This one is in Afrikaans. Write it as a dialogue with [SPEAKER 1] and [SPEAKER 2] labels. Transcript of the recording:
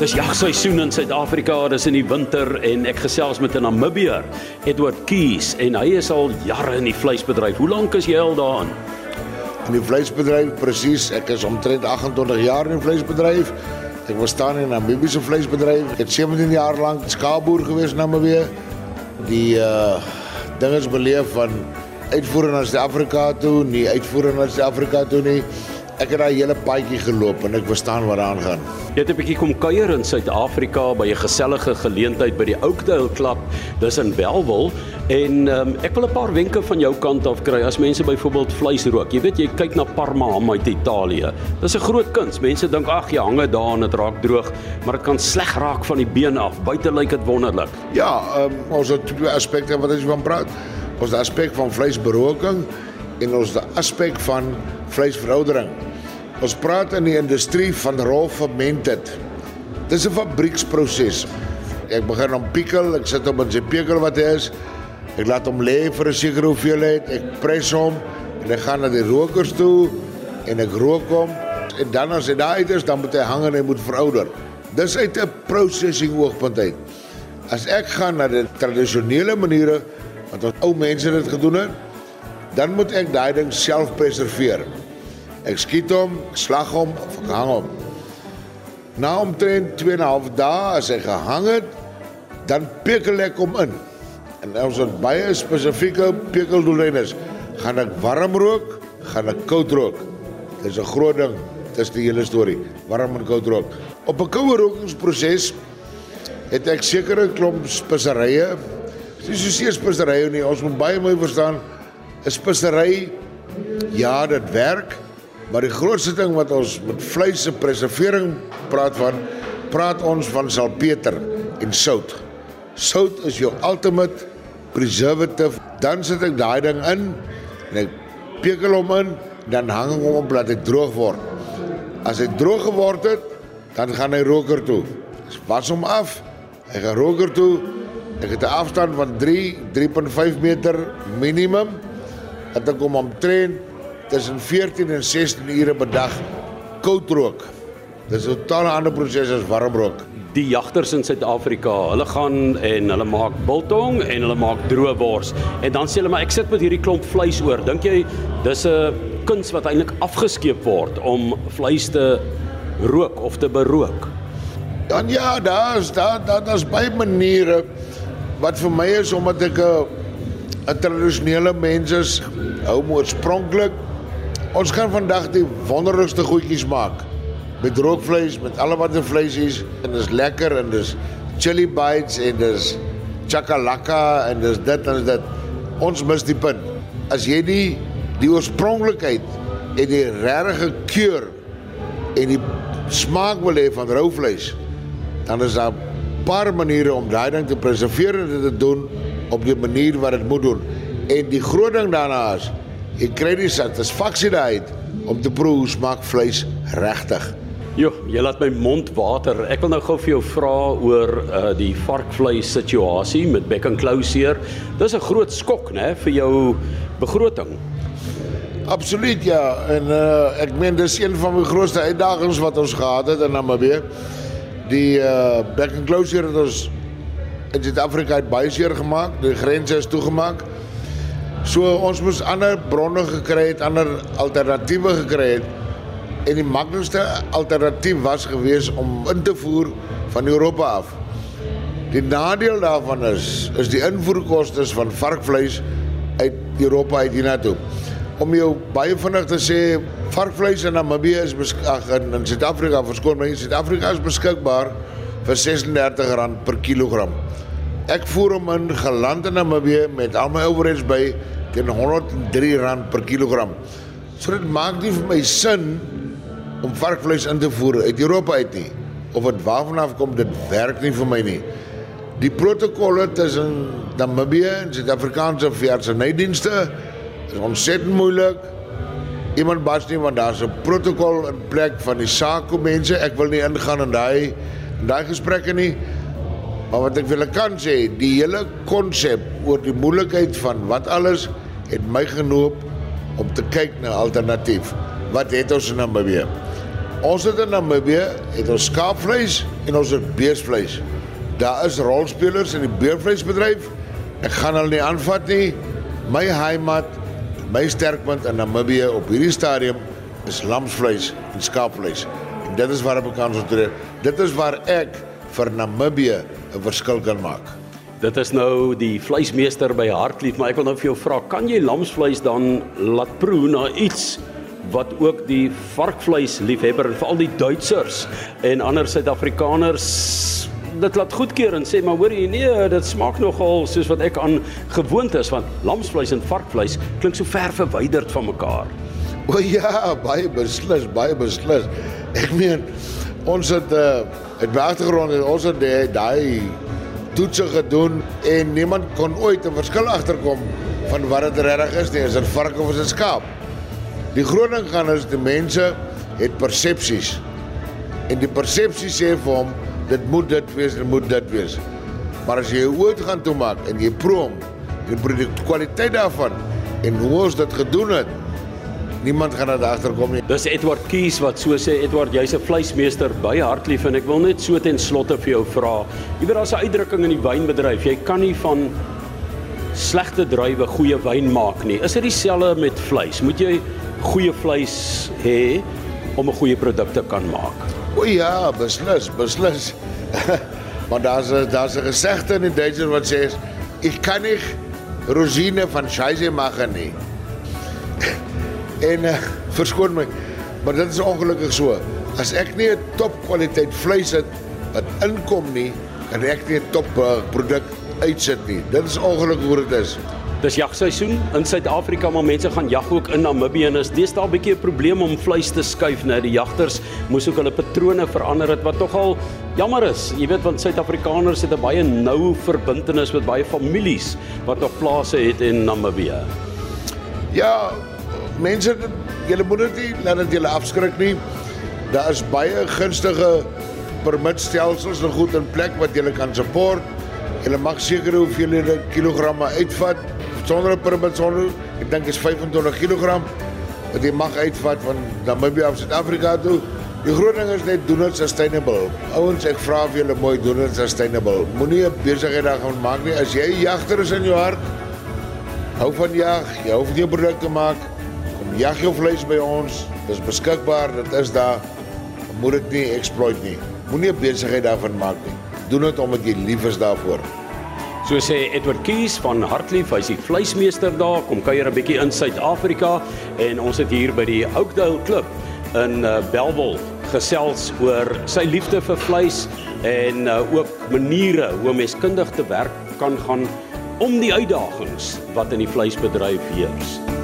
[SPEAKER 1] Dis jagseisoen in Suid-Afrika, dis in die winter en ek gesels met 'n Namibier, Edward Keys en hy is al jare in die vleisbedryf. Hoe lank is jy al daarin?
[SPEAKER 2] In die vleisbedryf presies, ek is omtrent 28 jaar in die vleisbedryf. Ek was staan in 'n Namibiese vleisbedryf. Ek het 17 jaar lank skaapboer gewees in Namibië. Die uh ding is beleef van uitvoer na Suid-Afrika toe, nie uitvoer na Suid-Afrika toe nie. Ek het daai hele paadjie geloop en ek verstaan wat daaraan gaan.
[SPEAKER 1] Jy het 'n bietjie kom kuier in Suid-Afrika by 'n gesellige geleentheid by die Oakdale Club, dis in Bellville en um, ek wil 'n paar wenke van jou kant af kry as mense byvoorbeeld vleis rook. Jy weet jy kyk na Parma ham uit Italië. Dis 'n groot kuns. Mense dink ag jy hang dit daar en dit raak droog, maar dit kan sleg raak van die been af. Buite lyk dit wonderlik.
[SPEAKER 2] Ja, um, ons het twee aspekte wat ons van praat. Ons aspek van vleisberoking en ons aspek van vleisveroudering. Ons praat in die industrie van raw fermented. Dis 'n fabrieksproses. Ek begin om pikkel, ek sit hom in sy wat hy is. Ek laat hom lê vir 'n sekere hoeveelheid. Ek pres hom en ek gaan na die rokers toe en ek rook hom. En dan as hy daai is, dan moet hy hang en hy moet verouder. Dis uit 'n processing oogpunt uit. As ek gaan na die tradisionele maniere wat ons ou mense dit gedoen het, dan moet ek daai ding self preserveer. Ek skiet hom, ek slag hom of ek hang hom. Na omtrent 2 en 'n half dae as hy gehang het, dan pekel ek hom in. En ons het baie spesifieke pekeldoeleindes. Gaan ek warm rook, gaan ek koud rook. Dis 'n groot ding. Dis die hele storie. Warm en koud rook. Op 'n koue rokingsproses het ek sekere klomp speserye. Dis so seer speserye nie. Ons moet baie mooi verstaan. 'n Spesery ja, dit werk. Maar die grootste ding wat ons met vleis se preservering praat van, praat ons van salpeter en sout. Sout is jou ultimate preservative. Dan sit ek daai ding in en ek pekel hom in, dan hang ek hom op laat hy droog word. As hy droog geword het, dan gaan hy roker toe. Ek was hom af. Hy gaan roker toe. Ek het 'n afstand van 3 3.5 meter minimum. Dat ek hom omtrent tussen 14 en 16 ure per dag koud rook. Dis 'n totaal ander proses as warm rook.
[SPEAKER 1] Die jagters in Suid-Afrika, hulle gaan en hulle maak biltong en hulle maak droë wors. En dan sê hulle maar ek sit met hierdie klomp vleis oor. Dink jy dis 'n kuns wat eintlik afgeskeep word om vleis te rook of te berook?
[SPEAKER 2] Dan ja, daar's daar daar daar's baie maniere wat vir my is omdat ek 'n 'n tradisionele mens is, hou my oorspronklik Ons kan vandag die wonderlikste goedjies maak met rookvleis, met alle watter vleisies en dis lekker en dis chili bites en dis chakalaka en dis dit en dit. Ons mis die punt. As jy die die oorspronklikheid en die regte keur en die smaak wil hê van rou vleis, dan is daar 'n paar maniere om daai ding te preserveer en dit te doen op die manier wat dit moet doen. En die groot ding daarna is jy kry die satisfaksie daai om te proe hoe smaak vleis regtig.
[SPEAKER 1] Jo, jy laat my mond water. Ek wil nou gou vir jou vra oor uh die varkvleis situasie met bek en klou seer. Dis 'n groot skok, né, vir jou begroting.
[SPEAKER 2] Absoluut ja, en uh ek meen dis een van my grootste uitdagings wat ons gehad het in Namibië. Die uh bek en klou seer het ons in Suid-Afrika baie seer gemaak. Die grense is toegemaak. So ons moes ander bronne gekry het, ander alternatiewe gekry het. En die maklikste alternatief was gewees om in te voer van Europa af. Die nadeel daarvan is is die invoerkoste van varkvleis uit Europa uit hiernatoe. Om jou baie vinnig te sê, varkvleis in Namibië is ag in, in Suid-Afrika verskoon my, Suid-Afrika is beskikbaar vir R36 per kilogram. Ek voer hom in geland in Namibië met al my overheads by teen R103 per kilogram. So dit maak nie vir my sin om varkvleis in te voer uit Europa uit nie. Of dit waarvan af kom, dit werk nie vir my nie. Die protokolle tussen Namibië en Suid-Afrikaanse veeartsenydienste is ontsettend moeilik. Iemand bas nie want daar's 'n protokol in plek van die SACO mense. Ek wil nie ingaan in daai daai gesprekke nie. Maar wat ek wil kan sê, die hele konsep oor die moeilikheid van wat alles het my genoop om te kyk na alternatief. Wat het ons in Namibië? Ons het in Namibië het ons skaapvleis en ons het beesvleis. Daar is rolspelers in die beervleisbedryf. Ek gaan hulle nie aanvat nie. My heimat, my sterkpunt in Namibië op hierdie stadium is lamsvleis en skaapvleis. En dit is waar ek kan konsentreer. Dit is waar ek vir Namibië 'n verskil kan maak.
[SPEAKER 1] Dit is nou die vleismeester by Hartlief, maar ek wil nou vir jou vra, kan jy lamsvleis dan laat proe na iets wat ook die varkvleis liefhebber en veral die Duitsers en ander Suid-Afrikaners dit laat goedkeur en sê maar hoor jy nee dit smaak nogal soos wat ek aan gewoond is want lamsvleis en varkvleis klink so ver verwyderd van mekaar.
[SPEAKER 2] O ja, baie beslis, baie beslis. Ek meen ons het uh het agtergrond en ons het daai toetse gedoen en niemand kon ooit 'n verskil agterkom van wat dit regtig is nie, is dit vark of is dit skaap. Die groot ding gaan is die mense het persepsies. En die persepsie sê vir hom dit moet dit wees, dit moet dit wees. Maar as jy ooit gaan toe maak en jy proom die produk kwaliteit daarvan en hoe ons dit gedoen het, niemand gaan daar agterkom nie.
[SPEAKER 1] Dis Edward Kies wat so sê Edward, jy's 'n vleismeester by Hartlief en ek wil net so ten slotte vir jou vra. Jy weet daar's 'n uitdrukking in die wynbedryf, jy kan nie van slegte druiwe goeie wyn maak nie. Is dit dieselfde met vleis? Moet jy goeie vleis hê om 'n goeie produk te kan maak?
[SPEAKER 2] O ja, beslis, beslis. maar daar's daar's 'n gesegde in die Duitsers wat sê ek kan nie rosine van Scheiße maak nie. en uh, verskoon my, maar dit is ongelukkig so. As ek nie 'n topkwaliteit vleis het wat inkom nie, kan ek nie 'n top uh, produk uitsit nie. Dit is ongelukkig hoe dit is.
[SPEAKER 1] Dis jagseisoen in Suid-Afrika, maar mense gaan jag ook in Namibië en is deesdae 'n bietjie 'n probleem om vleis te skuif, né? Die jagters moes ook hulle patrone verander het wat tog al jammer is. Jy weet want Suid-Afrikaners het 'n baie nou verbintenis met baie families wat nog plase het in Namibië.
[SPEAKER 2] Ja, mense, julle moet dit nie laat dit julle afskrik nie. Daar is baie gunstige permitstelsels en goed in plek wat julle kan support. Julle mag seker hoeveel kilogramme uitvat sonder 'n permit sonder ek dink is 25 kg wat jy mag uitvat van Namibia af Suid-Afrika toe. Die groot ding is net doen dit sustainable. Ouens, ek vra vir julle mooi doen dit sustainable. Moenie 'n besigheid daar gaan maak nie. As jy jagter is in jou hart, hou van jag, jy hou van jou produkte maak, jag jou vleis by ons. Dis beskikbaar, dit is daar. Moet dit nie exploit nie. Moenie besigheid daarvan maak nie. Doen dit omdat jy lief is daarvoor.
[SPEAKER 1] So sê Edward Kies van Hartlief, hy's die vleismeester daar, kom kuier 'n bietjie in Suid-Afrika en ons het hier by die Oakdale Klub in uh, Bellville gesels oor sy liefde vir vleis en uh, ook maniere hoe mens kundig te werk kan gaan om die uitdagings wat in die vleisbedryf heers.